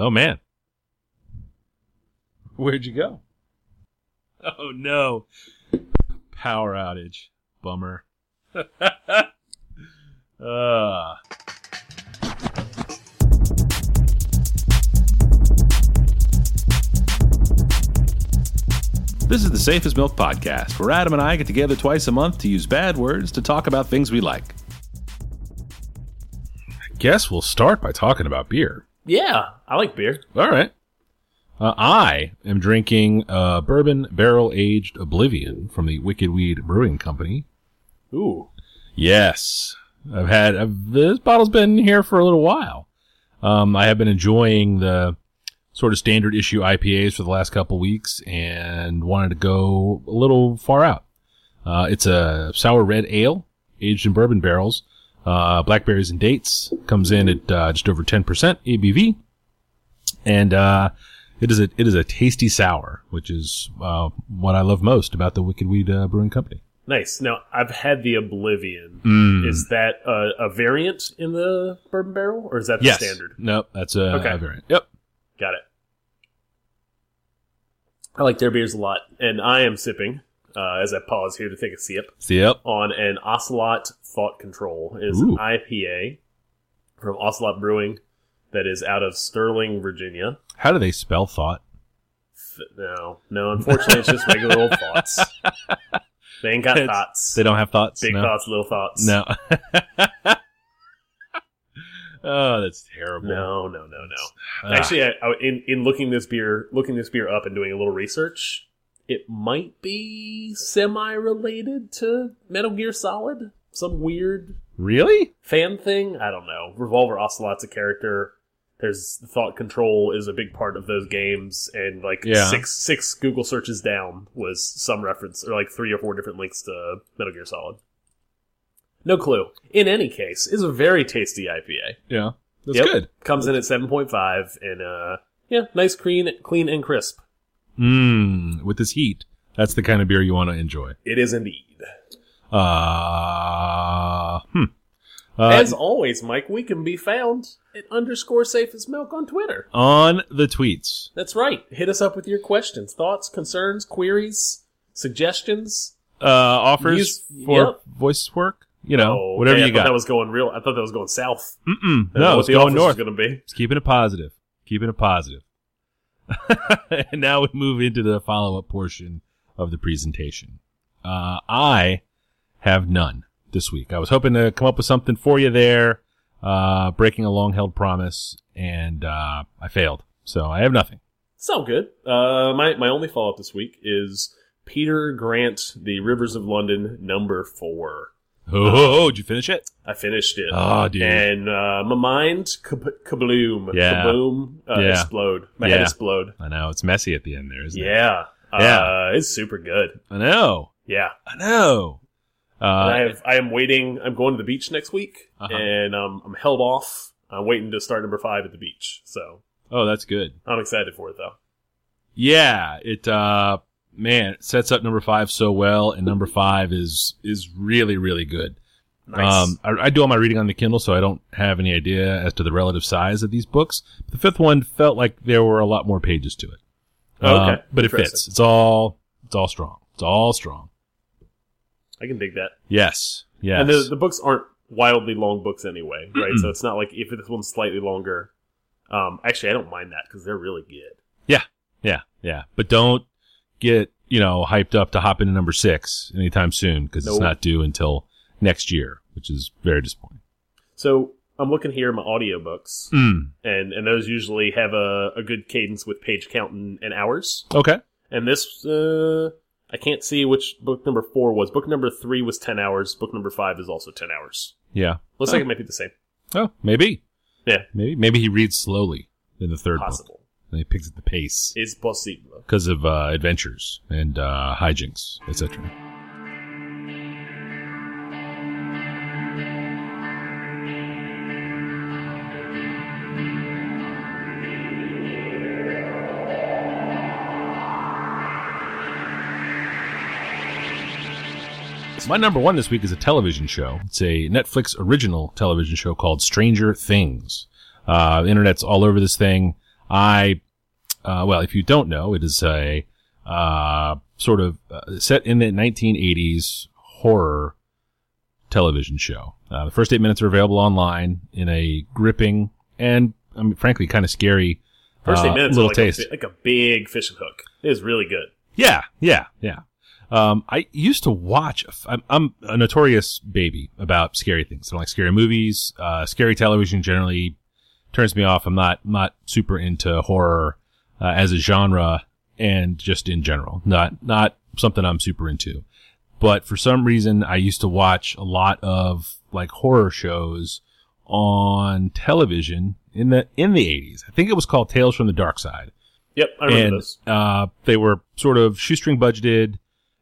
Oh man. Where'd you go? Oh no. Power outage. Bummer. uh. This is the Safest Milk Podcast, where Adam and I get together twice a month to use bad words to talk about things we like. I guess we'll start by talking about beer. Yeah, I like beer. All right. Uh, I am drinking uh, bourbon barrel aged Oblivion from the Wicked Weed Brewing Company. Ooh. Yes, I've had I've, this bottle's been here for a little while. Um, I have been enjoying the sort of standard issue IPAs for the last couple weeks and wanted to go a little far out. Uh, it's a sour red ale aged in bourbon barrels. Uh, blackberries and dates comes in at uh, just over 10% ABV. And, uh, it is a, it is a tasty sour, which is, uh, what I love most about the Wicked Weed, uh, Brewing Company. Nice. Now, I've had the Oblivion. Mm. Is that a, a variant in the bourbon barrel, or is that the yes. standard? Nope. That's a, Okay. a variant. Yep. Got it. I like their beers a lot, and I am sipping, uh, as I pause here to take a sip, Yep. on an Ocelot Thought Control. It is Ooh. an IPA from Ocelot Brewing that is out of Sterling, Virginia. How do they spell thought? Th- No, no, unfortunately, it's just regular old thoughts. They ain't got It's- thoughts. They don't have thoughts? Big no? thoughts, little thoughts. No. oh, that's terrible. No, no, no, no. Ah. Actually, I, I, in in looking this beer, looking this beer up and doing a little research, it might be semi-related to Metal Gear Solid. Some weird really? fan thing. I don't know. Revolver Ocelot's a character. There's thought control is a big part of those games, and like Yeah. six six Google searches down was some reference, or like three or four different links to Metal Gear Solid. No clue. In any case, is a very tasty IPA. Yeah. That's Yep. good. Comes in at seven point five, and uh, yeah, nice, clean, clean and crisp. Mmm. With this heat, that's the kind of beer you want to enjoy. It is indeed. Uh, hmm. Uh, As always, Mike, we can be found at underscore safest milk on Twitter. on the tweets. That's right. Hit us up with your questions, thoughts, concerns, queries, suggestions. Uh, offers Use- for yep. voice work. You know, Oh, whatever okay, you thought got. That was going real. I thought that was going south. Didn't know No, what it's the going north. going to be. It's keeping it positive. Keeping it positive. and now we move into the follow up portion of the presentation. Uh, I have none this week. I was hoping to come up with something for you there, uh, breaking a long held promise, and, uh, I failed. So I have nothing. So good. Uh, my my only follow up this week is Peter Grant, The Rivers of London, number four. Oh, oh, did you finish it? I finished it. Oh, dude. And uh, my mind kab- kabloom, Yeah. kaboom, uh, Yeah. explode. My head Yeah. explode. I know. It's messy at the end there, isn't it? Yeah, Yeah. Uh, it's super good. I know. Yeah, I know. Uh, I have. I am waiting. I'm going to the beach next week, Uh-huh. and um, I'm held off. I'm waiting to start number five at the beach. So oh, that's good. I'm excited for it though. Yeah, it uh man, it sets up number five so well, and number five is is really, really good. Nice. Um I, I do all my reading on the Kindle, so I don't have any idea as to the relative size of these books. The fifth one felt like there were a lot more pages to it. Oh, Uh, okay. but it fits. It's all it's all strong. It's all strong. I can dig that. Yes. Yes. And the the books aren't wildly long books anyway, right? Mm-mm. So it's not like if this one's slightly longer. Um, actually, I don't mind that because they're really good. yeah, yeah. Yeah. But don't get, you know, hyped up to hop into number six anytime soon because it's not due until next year, which is very disappointing. So I'm looking here at my audiobooks, Mm. and and those usually have a, a good cadence with page count and, and hours. Okay. And this, uh, I can't see which book number four was. Book number three was ten hours. Book number five is also ten hours. Yeah. Looks Oh. like it might be the same. Oh, maybe. Yeah. Maybe maybe he reads slowly in the third book. Possible And he picks up the pace is possible. because of uh, adventures and uh, hijinks, etc. My number one this week is a television show. It's a Netflix original television show called Stranger Things. Uh, the internet's all over this thing. I, uh, well, if you don't know, it is a uh, sort of uh, set in the 1980s horror television show. Uh, the first eight minutes are available online in a gripping and, I mean, frankly, kind of scary First eight uh, minutes, little like taste. A, like a big fishing hook. It is really good. Yeah, yeah, yeah. Um, I used to watch. I'm, I'm a notorious baby about scary things. I don't like scary movies. Uh, scary television generally turns me off. I'm not not super into horror uh, as a genre and just in general. Not not something I'm super into. But for some reason, I used to watch a lot of like horror shows on television in the in the 80s. I think it was called Tales from the Dark Side Yep, I remember and those. uh, they were sort of shoestring budgeted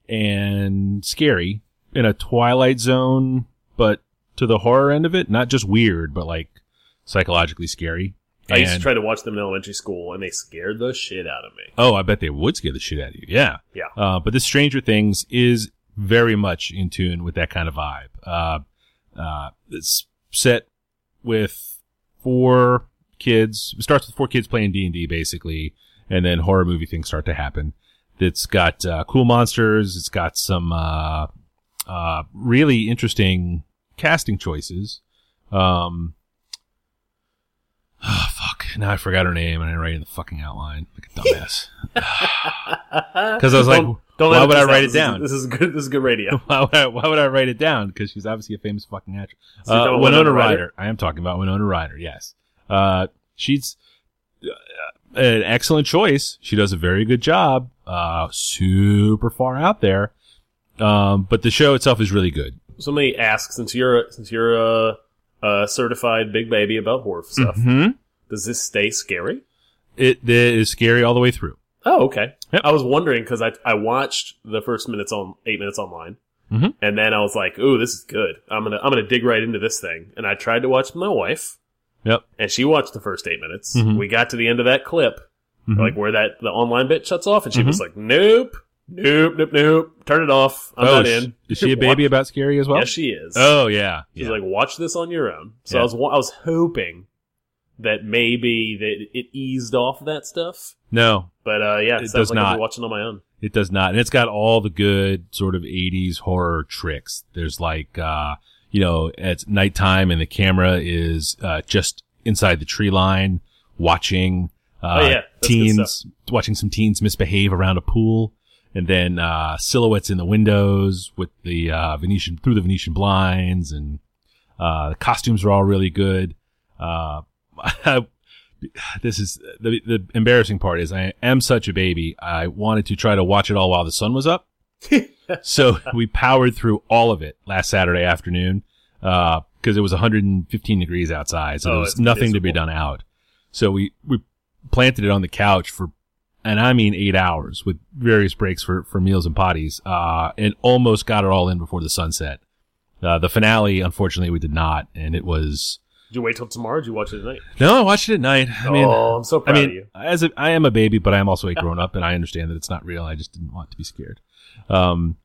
and scary in a Twilight Zone, but to the horror end of it, not just weird, but like psychologically scary. I used to try to watch them in elementary school, and they scared the shit out of me. Oh, I bet they would scare the shit out of you. Yeah. Yeah. Uh, but this Stranger Things is very much in tune with that kind of vibe. Uh, uh, it's set with four kids. It starts with four kids playing D and D basically, and then horror movie things start to happen. It's got uh, cool monsters. It's got some uh, uh, really interesting casting choices. Um, oh, fuck. Now I forgot her name and I write it in the fucking outline like a dumbass. Because I was like, Don't- don't why would I out. write it This is- down? This is good. This is good radio. why, would I, why would I write it down? Because she's obviously a famous fucking actress. So Uh, Winona Winona Ryder? Ryder. I am talking about Winona Ryder. Yes. Uh, she's uh, an excellent choice. She does a very good job. Uh, super far out there. Um, but the show itself is really good. Somebody asked, since you're since you're a, a certified big baby about horror stuff, Mhm. does this stay scary? It, it is scary all the way through. Oh, okay. Yep. I was wondering because I I watched the first minutes on eight minutes online, Mhm. and then I was like, "Ooh, this is good. I'm gonna I'm gonna dig right into this thing." And I tried to watch my wife, Yep. and she watched the first eight minutes. Mhm. We got to the end of that clip, Mhm. like where that the online bit shuts off, and she Mm-hmm. was like, "Nope, nope, nope, nope, turn it off. I'm oh, not in." Is she a baby about scary as well? yes, she is. Oh, yeah. She's yeah. like, watch this on your own. So Yeah. I was I was hoping that maybe that it eased off that stuff. no, But uh, yeah, it, It sounds like not. watching on my own. It does not. And it's got all the good sort of 80s horror tricks. There's like, uh, you know, it's nighttime and the camera is, uh, just inside the tree line watching, uh, Oh, yeah. That's teens, watching some teens misbehave around a pool. And then, uh, silhouettes in the windows with the, uh, Venetian, through the Venetian blinds and, uh, the costumes are all really good. Uh, this is the the embarrassing part is I am such a baby. I wanted to try to watch it all while the sun was up. so we powered through all of it last Saturday afternoon because it was 115 degrees outside, so Oh, there was nothing to be done out. So we we planted it on the couch for, and I mean eight hours with various breaks for for meals and potties, uh, and almost got it all in before the sunset. Uh, the finale, unfortunately, we did not, and it was Did you wait till tomorrow? Or did you watch it at night? no. I watched it at night. I mean, oh, I'm so I proud of you. as a, I am a baby, but I am also a grown up, and I understand that it's not real. I just didn't want to be scared. Um,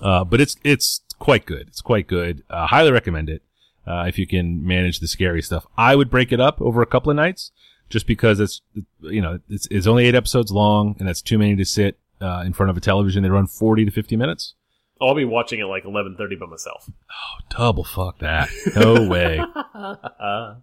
uh, but it's it's quite good. It's quite good. Uh, highly recommend it uh, if you can manage the scary stuff. I would break it up over a couple of nights, just because it's you know it's it's only eight episodes long, and that's too many to sit uh, in front of a television. They run forty to fifty minutes. I'll be watching it like 11:30 by myself. Oh, double fuck that. No way. Uh,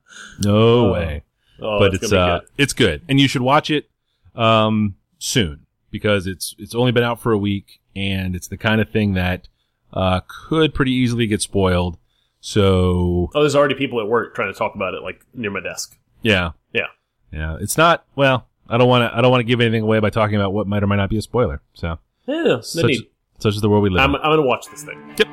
No Oh, way. oh, but it's it's uh good. it's good and you should watch it um soon because it's it's only been out for a week and it's the kind of thing that uh could pretty easily get spoiled so Oh, there's already people at work trying to talk about it, like near my desk. yeah Yeah. Yeah it's not well i don't want to i don't want to give anything away by talking about what might or might not be a spoiler so Yeah, no such, need. such is the world we live I'm, in I'm gonna watch this thing. Yep.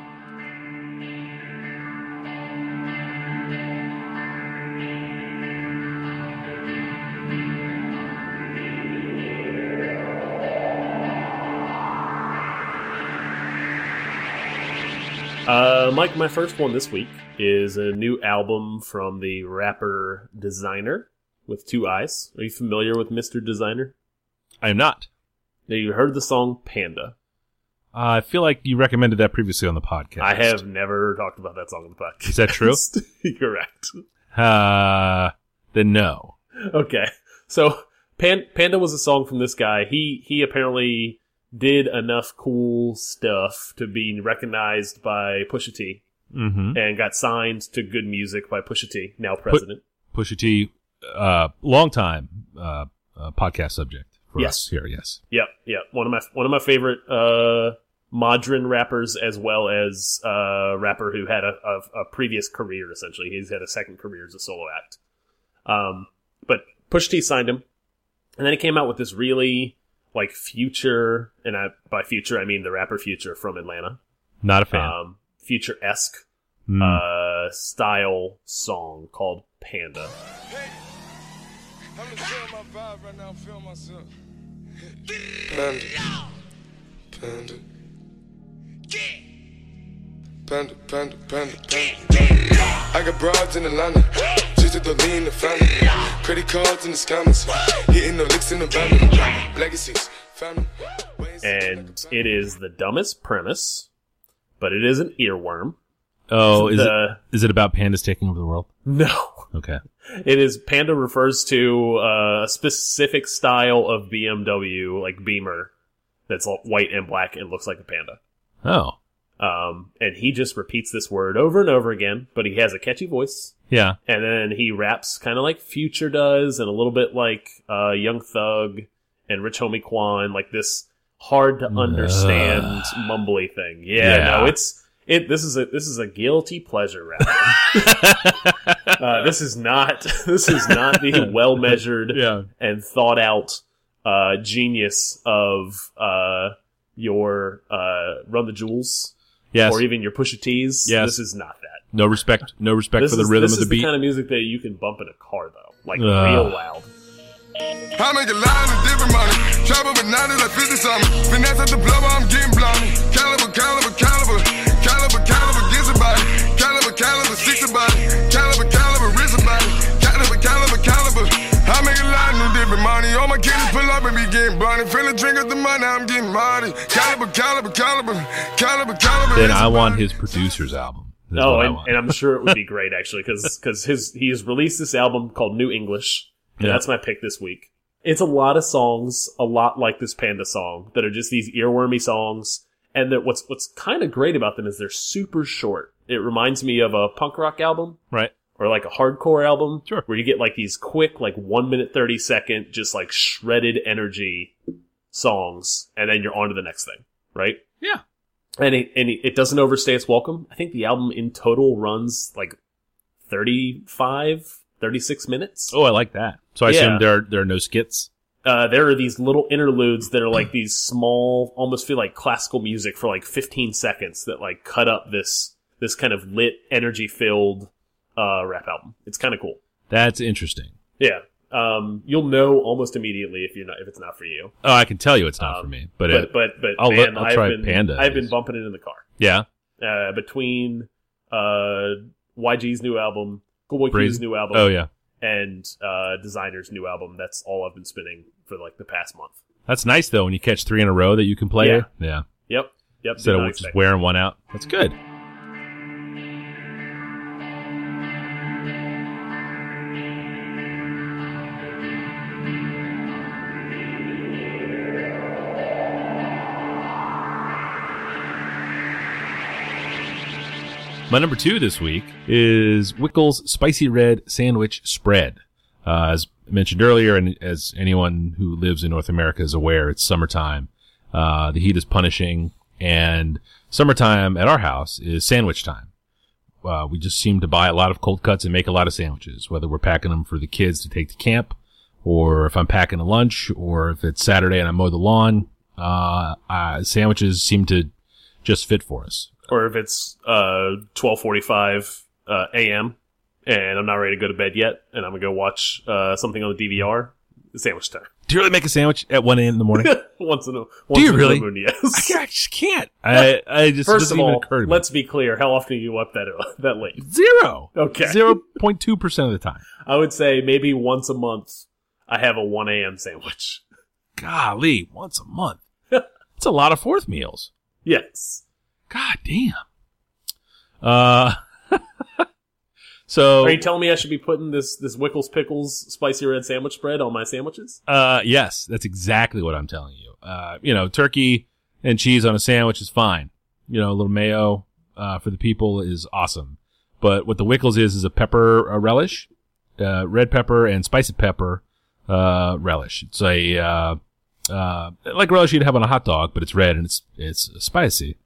Uh, Mike, my first one this week is a new album from the rapper Desiigner with two eyes. Are you familiar with Mr. Desiigner? i am not Now, you heard the song Panda. uh, i feel like you recommended that previously on the podcast I have never talked about that song on the podcast. Is that true? Correct. uh then no Okay. So Pan Panda was a song from this guy. He he apparently did enough cool stuff to be recognized by Pusha T Mm-hmm. and got signed to Good Music by Pusha T, now president. Pusha T, uh, long time uh, uh, podcast subject for Yes. us here. Yes. Yep, yep. One of my one of my favorite uh modern rappers as well as uh rapper who had a, a, a previous career essentially. He's had a second career as a solo act. Um but Push T signed him. And then he came out with this really like future and I by future I mean the rapper future from Atlanta. Not a fan. Um future esque Mm. uh style song called Panda. I'm just feeling my vibe right now. I'm feeling myself. Panda. Panda. Panda, panda, panda, panda. I got broads in Atlanta. Just at the lean, the family. Credit cards in the scammers. Hitting the licks in the van. Legacies. Family. And it is the dumbest premise, but it is an earworm. oh, is the, is it about pandas taking over the world? No. Okay. It is Panda refers to uh, a specific style of BMW, like Beamer, that's white and black and looks like a panda. Oh, Um, and he just repeats this word over and over again, but he has a catchy voice. yeah. And then he raps kind of like Future does, and a little bit like uh, Young Thug and Rich Homie Quan, like this hard to understand Ugh. mumbly thing. Yeah, Yeah. no, it's it. This is a this is a guilty pleasure rapper. uh, this is not this is not the well measured yeah. and thought out uh, genius of uh, your uh, Run the Jewels Yes. or even your Pusha T's. Yes. This is not that. no respect. No respect This for the is, rhythm of the beat. This is beat. the kind of music that you can bump in a car though, like Ugh. real loud. I make a line of different money. Travel bananas like 50 something. Finesse at the blower, I'm getting blown. Money. All my kids pull up and be getting bunny. Finna drink up the money, I'm getting money. Caliber, caliber, caliber. Caliber, caliber. then wrist a I want his producer's album. Is Oh, and, and I'm sure it would be great actually because his he has released this album called New English. And Yeah. that's my pick this week. It's a lot of songs, a lot like this Panda song that are just these earwormy songs. And that what's what's kind of great about them is they're super short. It reminds me of a punk rock album right. Or like a hardcore album Sure. where you get like these quick like 1 minute 30 second just like shredded energy songs and then you're on to the next thing, right? Yeah. And it, and it it doesn't overstay its welcome. I think the album in total runs like 35 36 minutes. Oh, I like that. So I Yeah. assume there are, there are no skits. Uh, there are these little interludes that are like these small, almost feel like classical music for like 15 seconds that like cut up this, this kind of lit, energy filled, uh, rap album. It's kind of cool. That's interesting. Yeah. Um, you'll know almost immediately if you're not, if it's not for you. Oh, I can tell you it's not Um, for me, but, But, it, but, but, I'll man, I'll I've try been, Panda, I've been bumping it in the car. yeah, Uh, between, uh, YG's new album, Schoolboy Q's new album, oh yeah, and, uh, Desiigner's new album. That's all I've been spinning for like the past month. that's nice though. When you catch three in a row that you can play, Yeah. yeah. Yep. Yep. Instead of just wearing one out, that's good. My number two this week is Wickles Spicy Red Sandwich Spread. Uh, as mentioned earlier, and as anyone who lives in North America is aware, it's summertime. Uh, the heat is punishing, and summertime at our house is sandwich time. Uh, we just seem to buy a lot of cold cuts and make a lot of sandwiches, whether we're packing them for the kids to take to camp, or if I'm packing a lunch, or if it's Saturday and I mow the lawn. Uh, sandwiches seem to just fit for us. Or if it's uh 12:45 uh, a.m. and I'm not ready to go to bed yet, and I'm gonna go watch uh, something on the DVR. Sandwich time. Do you really make a sandwich at 1 a.m. in the morning? once in a once you in really? moon, yes. I, can't, I just can't. I, I just First of all, occur to me. let's be clear. How often are you up that that late? Zero. Okay. Zero point two percent of the time. I would say maybe once a month. I have a 1 a.m. sandwich. Golly, once a month. That's a lot of fourth meals. Yes. God damn. Uh, So Are you telling me I should be putting this this Wickles Pickles spicy red sandwich spread on my sandwiches? Uh, yes, that's exactly what I'm telling you. Uh, you know, turkey and cheese on a sandwich is fine. You know, a little mayo, uh, for the people is awesome. But what the Wickles is, is a pepper uh, relish, uh, red pepper and spicy pepper, uh, relish. It's a, uh, uh, like relish you'd have on a hot dog, but it's red and it's, it's spicy.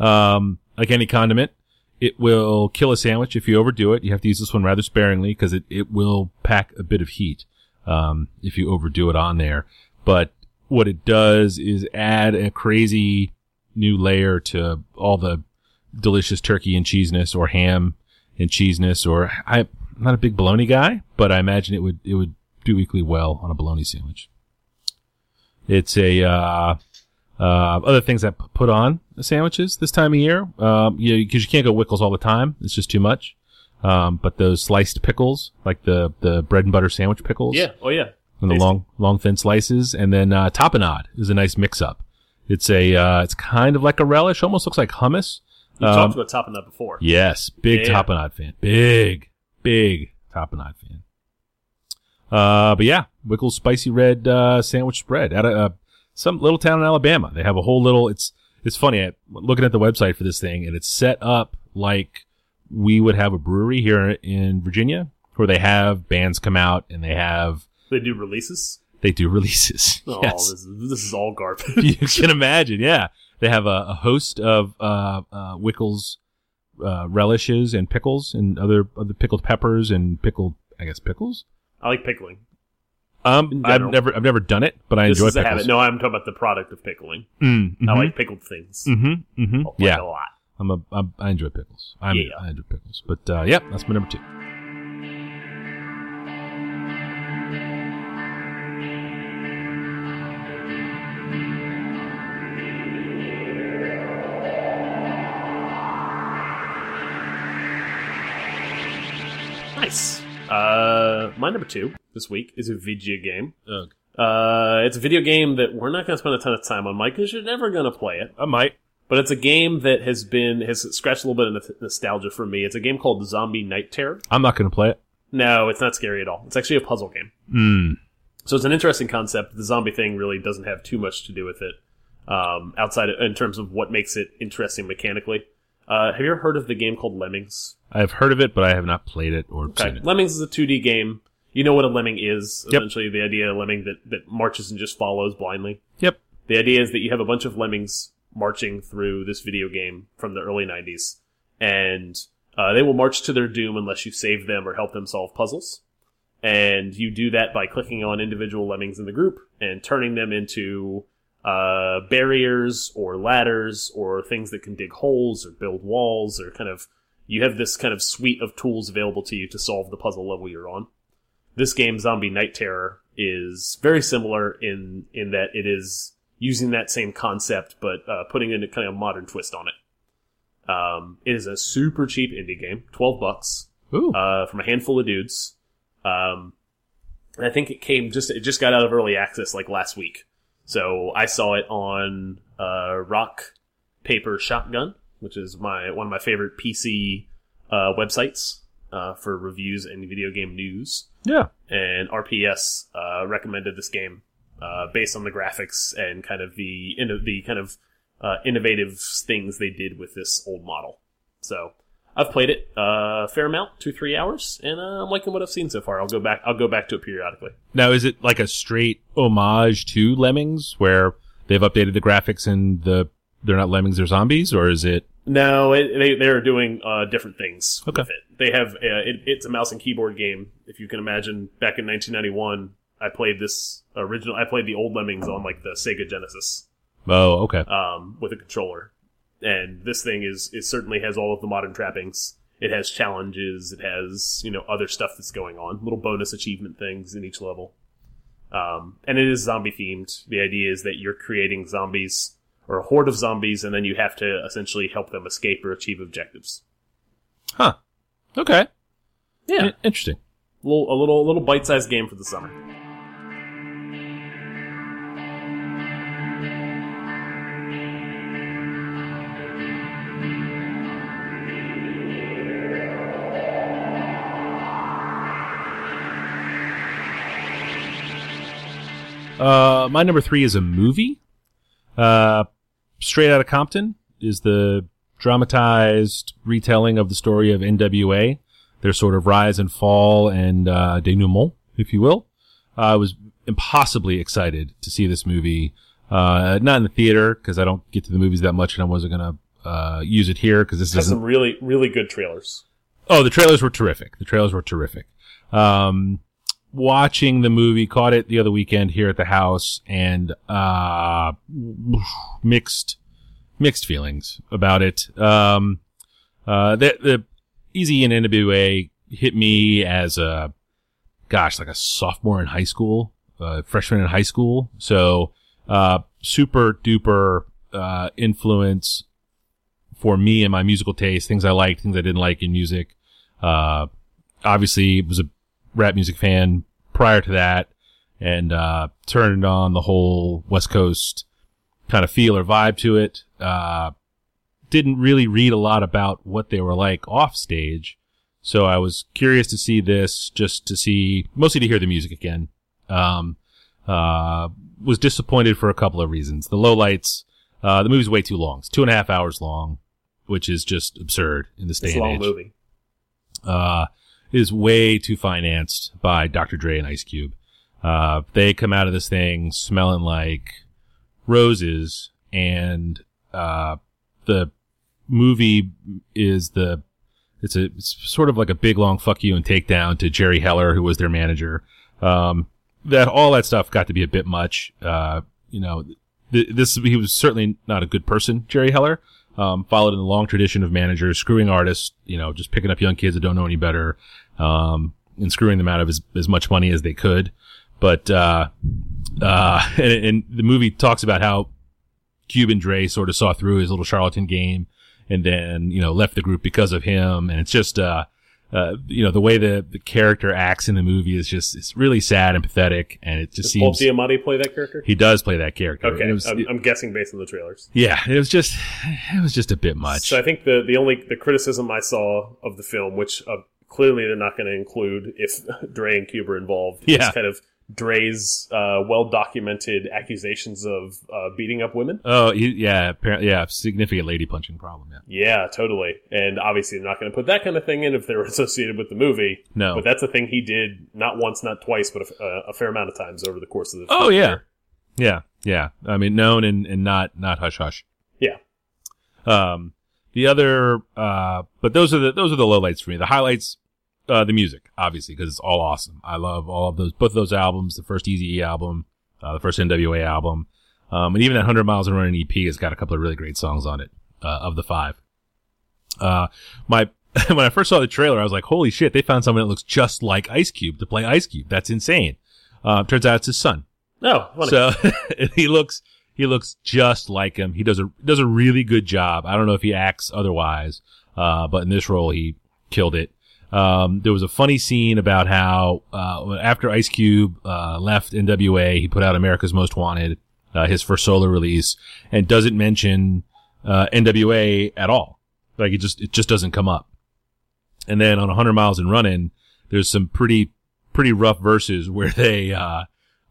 Um, like any condiment, it will kill a sandwich if you overdo it. You have to use this one rather sparingly because it, it will pack a bit of heat, um, if you overdo it on there. But what it does is add a crazy new layer to all the delicious turkey and cheeseness or ham and cheeseness or I, I'm not a big bologna guy, but I imagine it would, it would do equally well on a bologna sandwich. It's a, uh, uh, other things that p- put on sandwiches this time of year, um, you know, cause you can't go Wickles all the time. It's just too much. Um, but those sliced pickles, like the, the bread and butter sandwich pickles. Yeah. Oh yeah. And the long, long thin slices. And then, uh, tapenade is a nice mix up. It's a, uh, it's kind of like a relish, almost looks like hummus. You Um, talked about that before. Yes, big Yeah. tapenade fan. Big, big tapenade fan. Uh, but yeah, Wickles spicy red, uh, sandwich spread at a, uh, some little town in Alabama. They have a whole little, it's, it's funny. I, looking at the website for this thing and it's set up like we would have a brewery here in Virginia where they have bands come out and they have, They do releases. they do releases. Oh, yes. this is this is all garbage. you can imagine, yeah. They have a, a host of uh, uh, Wickles uh, relishes and pickles and other other pickled peppers and pickled, I guess, pickles. I like pickling. Um, I've never I've never done it, but I This enjoy is a habit. No, I'm talking about the product of pickling. Mm, I mhm, like pickled things. Mm-hmm. Mm-hmm. Like Yeah, a lot. I'm a I'm, I enjoy pickles. I'm, Yeah. I enjoy pickles. But uh, yeah, that's my number two. My number two this week is a video game. Ugh. Uh, it's a video game that we're not going to spend a ton of time on, Mike, because you're never going to play it. I might. But it's a game that has been has scratched a little bit of nostalgia for me. It's a game called Zombie Night Terror. I'm not going to play it. No, it's not scary at all. It's actually a puzzle game. Mm. So it's an interesting concept. The zombie thing really doesn't have too much to do with it, um, outside of, in terms of what makes it interesting mechanically. Uh, have you ever heard of the game called Lemmings? I've heard of it, but I have not played it or Okay. seen it. Lemmings is a 2D game. You know what a lemming is. Yep. Essentially, the idea of a lemming that, that marches and just follows blindly. Yep. The idea is that you have a bunch of lemmings marching through this video game from the early 90s, and uh, they will march to their doom unless you save them or help them solve puzzles. And you do that by clicking on individual lemmings in the group and turning them into uh, barriers or ladders or things that can dig holes or build walls or kind of. You have this kind of suite of tools available to you to solve the puzzle level you're on this game zombie night terror is very similar in in that it is using that same concept but uh, putting in a kind of modern twist on it. Um, it is a super cheap indie game 12 bucks uh, from a handful of dudes. Um, i think it came just it just got out of early access like last week. So i saw it on uh, rock paper shotgun which is my one of my favorite pc uh, websites uh, for reviews and video game news yeah. and RPS uh, recommended this game uh, based on the graphics and kind of the the kind of uh, innovative things they did with this old model. So I've played it uh, a fair amount, two three hours, and uh, I'm liking what I've seen so far. I'll go back. I'll go back to it periodically. Now, is it like a straight homage to Lemmings, where they've updated the graphics and the they're not lemmings, they're zombies, or is it? No, it, they they're doing uh, different things Okay. with it. They have uh, it, it's a mouse and keyboard game. If you can imagine, back in 1991, I played this original. I played the old Lemmings on like the Sega Genesis. Oh, okay. um, with a controller. And this thing is, it certainly has all of the modern trappings. It has challenges. It has, you know, other stuff that's going on, little bonus achievement things in each level. Um, and it is zombie themed. The idea is that you're creating zombies or a horde of zombies, and then you have to essentially help them escape or achieve objectives. Huh. Okay. Yeah. In interesting. A little, a little, a little bite-sized game for the summer. Uh, my number three is a movie. Uh, Straight Outta Compton is the dramatized retelling of the story of NWA, their sort of rise and fall and uh, denouement, if you will. I was impossibly excited to see this movie. Uh, not in the theater because I don't get to the movies that much, and I wasn't gonna uh, use it here because this Has some really, really good trailers. Oh, the trailers were terrific. The trailers were terrific. Um, watching the movie, caught it the other weekend here at the house, and uh, mixed mixed feelings about it. Um, uh, the the Eazy and NWA hit me as a gosh, like a sophomore in high school, uh, freshman in high school. So uh, super duper uh, influence for me and my musical taste, things I liked, things I didn't like in music. Uh, obviously it was a rap music fan prior to that and, uh, turned on the whole West Coast kind of feel or vibe to it. Uh, didn't really read a lot about what they were like off stage. So I was curious to see this just to see, mostly to hear the music again. Um, uh, was disappointed for a couple of reasons. The lowlights, uh, the movie's way too long. It's two and a half hours long, which is just absurd in this day It's a and long age movie. uh, is way too financed by Dr. Dre and Ice Cube. Uh, they come out of this thing smelling like roses and, uh, the movie is the, it's a, it's sort of like a big long fuck you and takedown to Jerry Heller, who was their manager. Um, that, all that stuff got to be a bit much. Uh, you know, th- this, he was certainly not a good person, Jerry Heller um, followed in the long tradition of managers screwing artists, you know, just picking up young kids that don't know any better, um, and screwing them out of as, as much money as they could. But, uh, uh, and, and the movie talks about how Cube and Dre sort of saw through his little charlatan game and then, you know, left the group because of him. And it's just, uh, uh, you know, the way the, the character acts in the movie is just, it's really sad and pathetic. And it just Does Paul seems, Giamatti play that character? he does play that character. Okay, was- I'm, I'm guessing based on the trailers. yeah, it was just, it was just a bit much. So I think the the only the criticism I saw of the film, which uh, clearly they're not going to include if Dre and Cube are involved, Yeah. is kind of Dre's uh, well documented accusations of uh, beating up women. Oh, yeah, apparently, yeah, significant lady punching problem. Yeah, Yeah, totally. And obviously, they're not going to put that kind of thing in if they're associated with the movie. no. But that's a thing he did not once, not twice, but a, a fair amount of times over the course of the. oh yeah, yeah, yeah. I mean, known and, and not not hush hush. Yeah. Um, the other, uh, but those are the those are the lowlights for me. The highlights, uh, the music, obviously, because it's all awesome. I love all of those, both of those albums. The first Eazy album, uh, the first NWA album, um, and even that Hundred Miles and Running EP has got a couple of really great songs on it. Uh, of the five, uh, my when I first saw the trailer, I was like, "Holy shit! They found someone that looks just like Ice Cube to play Ice Cube. That's insane." Uh, turns out it's his son. No, funny. So he looks he looks just like him. He does a does a really good job. I don't know if he acts otherwise, uh, but in this role he killed it. Um, there was a funny scene about how uh, after Ice Cube uh, left NWA, he put out America's Most Wanted, uh, his first solo release, and doesn't mention uh, NWA at all. Like it just it just doesn't come up. And then on 100 Miles and Running, there's some pretty pretty rough verses where they uh,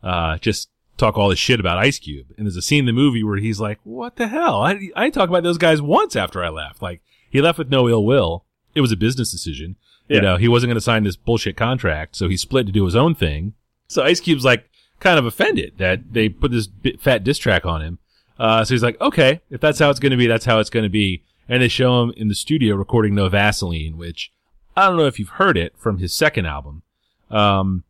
uh, just talk all this shit about Ice Cube. And there's a scene in the movie where he's like, "What the hell? I I didn't about those guys once after I left. Like he left with no ill will. It was a business decision. Yeah. You know, he wasn't going to sign this bullshit contract, so he split to do his own thing. So Ice Cube's like kind of offended that they put this bit fat diss track on him. Uh, so he's like, okay, if that's how it's going to be, that's how it's going to be. And they show him in the studio recording No Vaseline, which I don't know if you've heard it from his second album. Um,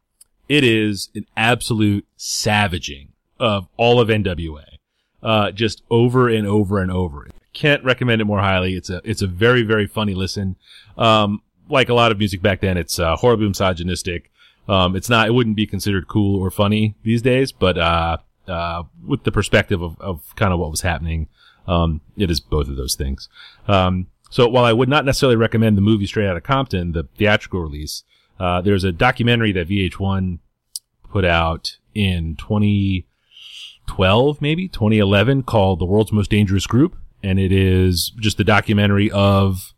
it is an absolute savaging of all of NWA. Uh, just over and over and over. Can't recommend it more highly. It's a, it's a very, very funny listen. Um, like a lot of music back then, it's, uh, horribly misogynistic. Um, it's not, it wouldn't be considered cool or funny these days, but, uh, uh, with the perspective of, of kind of what was happening, um, it is both of those things. Um, so while I would not necessarily recommend the movie Straight Outta Compton, the theatrical release, uh, there's a documentary that VH1 put out in 2012, maybe 2011 called The World's Most Dangerous Group. And it is just the documentary of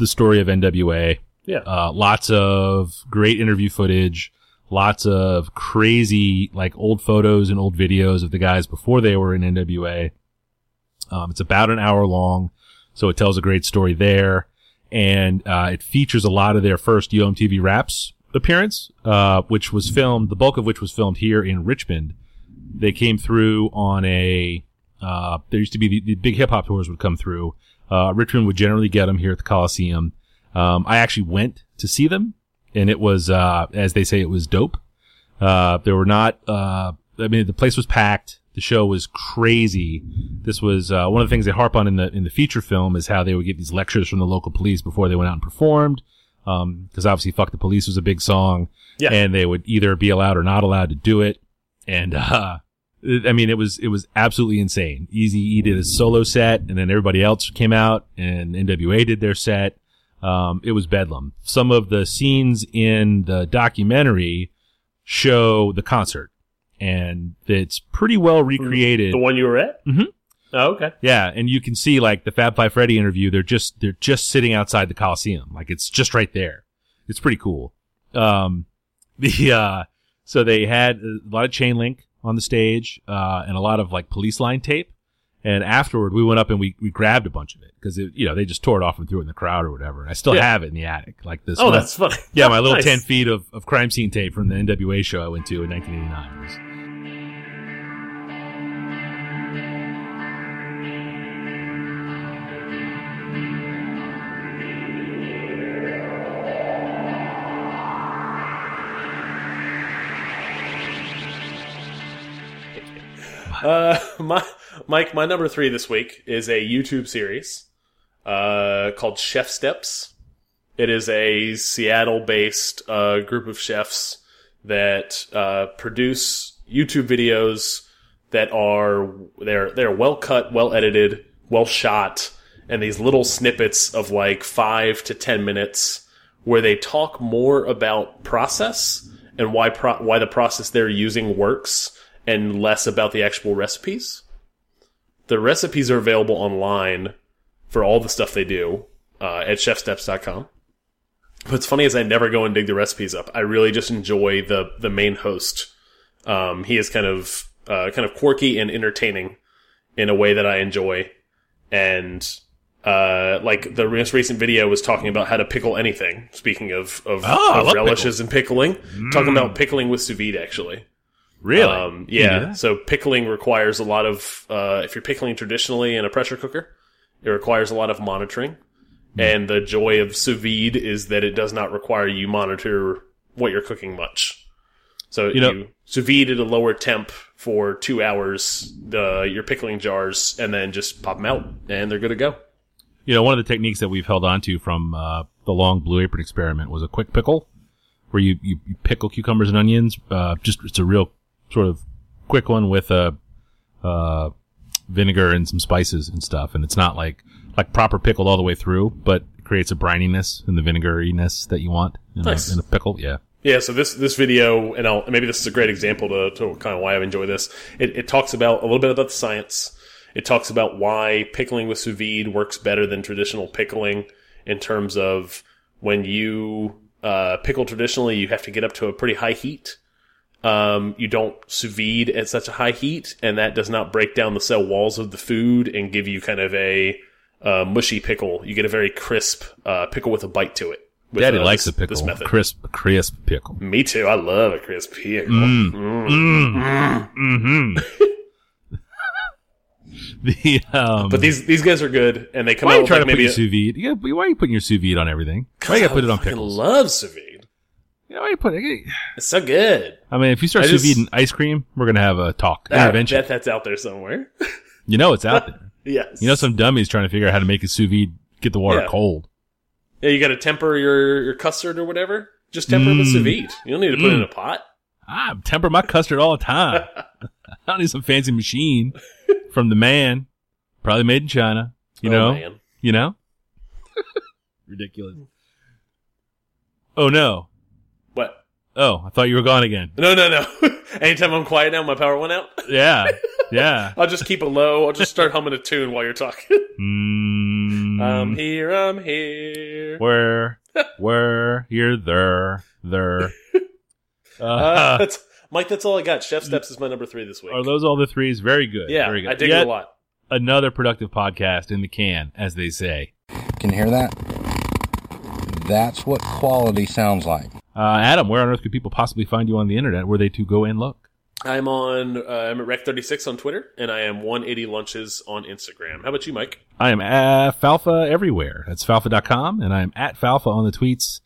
the story of NWA. Yeah. Uh, lots of great interview footage, lots of crazy like old photos and old videos of the guys before they were in NWA. Um, it's about an hour long, so it tells a great story there, and uh, it features a lot of their first Yo! MTV Raps appearance, uh, which was filmed, the bulk of which was filmed here in Richmond. They came through on a. Uh, there used to be the, the big hip hop tours would come through. Uh, Richmond would generally get them here at the Coliseum. Um, I actually went to see them, and it was, uh, as they say, it was dope. Uh, there were not. Uh, I mean, the place was packed. The show was crazy. This was uh, one of the things they harp on in the in the feature film is how they would get these lectures from the local police before they went out and performed. Because obviously, "Fuck the Police" was a big song, Yeah. and they would either be allowed or not allowed to do it. And uh, I mean, it was it was absolutely insane. Easy E did a solo set, and then everybody else came out, and NWA did their set. Um, it was bedlam. Some of the scenes in the documentary show the concert, and it's pretty well recreated. The one you were at? Mm -hmm. Oh, okay. Yeah, and you can see like the Fab Five Freddy interview. They're just they're just sitting outside the Coliseum, like it's just right there. It's pretty cool. Um, the uh, so they had a lot of chain link on the stage, uh, and a lot of like police line tape. And afterward, we went up and we, we grabbed a bunch of it because you know they just tore it off and threw it in the crowd or whatever. And I still Yeah. have it in the attic, like this. Oh, one- that's funny. yeah, my little Nice. ten feet of, of crime scene tape from the NWA show I went to in 1989. Uh, my Mike, my number three this week is a YouTube series uh, called Chef Steps. It is a Seattle-based uh, group of chefs that uh, produce YouTube videos that are they're they're well cut, well edited, well shot, and these little snippets of like five to ten minutes where they talk more about process and why pro- why the process they're using works and less about the actual recipes. The recipes are available online for all the stuff they do uh, at chefsteps.com. What's funny is I never go and dig the recipes up. I really just enjoy the the main host. Um, he is kind of uh, kind of quirky and entertaining in a way that I enjoy. And uh, like the most recent video was talking about how to pickle anything. Speaking of of, Oh, of relishes and pickling, talking about pickling with sous vide actually. Really? Um, You yeah. So pickling requires a lot of, uh, if you're pickling traditionally in a pressure cooker, it requires a lot of monitoring. Hmm. And the joy of sous vide is that it does not require you monitor what you're cooking much. So you, You know- sous vide at a lower temp for two hours, the your pickling jars, and then just pop them out, and they're good to go. You know, one of the techniques that we've held on to from uh, the long blue apron experiment was a quick pickle, where you, you, you pickle cucumbers and onions. Uh, just it's a real sort of quick one with a uh, vinegar and some spices and stuff, and it's not like like proper pickled all the way through, but it creates a brininess and the vinegariness that you want in, Nice. a, in a pickle. Yeah. Yeah, so this this video, and I'll, maybe this is a great example to, to kind of why I enjoy this. It, it talks about a little bit about the science. It talks about why pickling with sous vide works better than traditional pickling in terms of when you uh, pickle traditionally, you have to get up to a pretty high heat. Um, you don't sous vide at such a high heat, and that does not break down the cell walls of the food and give you kind of a uh, mushy pickle. You get a very crisp uh, pickle with a bite to it. with, Daddy uh, likes this- a pickle, This method. crisp, crisp pickle. Me too. I love a crisp pickle. Mm-hmm. the um, But these these guys are good, and they come why out are you trying like to put your sous vide? Yeah, why are you putting your sous vide on everything? Why you gotta put it on pickles? I love sous vide. You know, why you put it? It's so good. I mean, if you start I sous just- vide ice cream, we're gonna have a talk. Ah, Intervention. bet that's out there somewhere. You know it's out there. yes. You know some dummies trying to figure out how to make a sous vide get the water Yeah. cold. Yeah, you got to temper your your custard or whatever. Just temper it with sous Mm. vide. You don't need to put it in Mm. a pot. I temper my custard all the time. I don't need some fancy machine from the man, probably made in China. You Oh, know, man. you know, ridiculous. Oh no! What? Oh, I thought you were gone again. No, no, no. Anytime I'm quiet now, my power went out. Yeah, yeah. I'll just keep it low. I'll just start humming a tune while you're talking. Mm, I'm here. I'm here. where, where, here, there, there. Uh, Uh, that's, Mike, that's all I got. Chef Steps is my number three this week. are those all the threes? Very good. yeah, very good. I dig Yet it a lot. Another productive podcast in the can, as they say. Can you hear that? That's what quality sounds like. Uh, Adam, where on earth could people possibly find you on the internet? Were they to go and look? I'm on. Uh, I'm at Rec36 on Twitter, and I am 180 lunches on Instagram. How about you, Mike? I am at Falfa everywhere. That's falfa.com, and I'm at Falfa on the tweets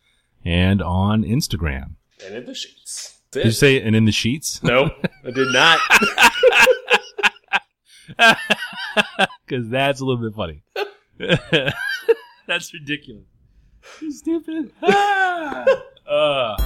and on Instagram. And in the sheets. Did you say and in the sheets? No, I did not. Because that's a little bit funny. that's ridiculous. You stupid. Ah! Uh.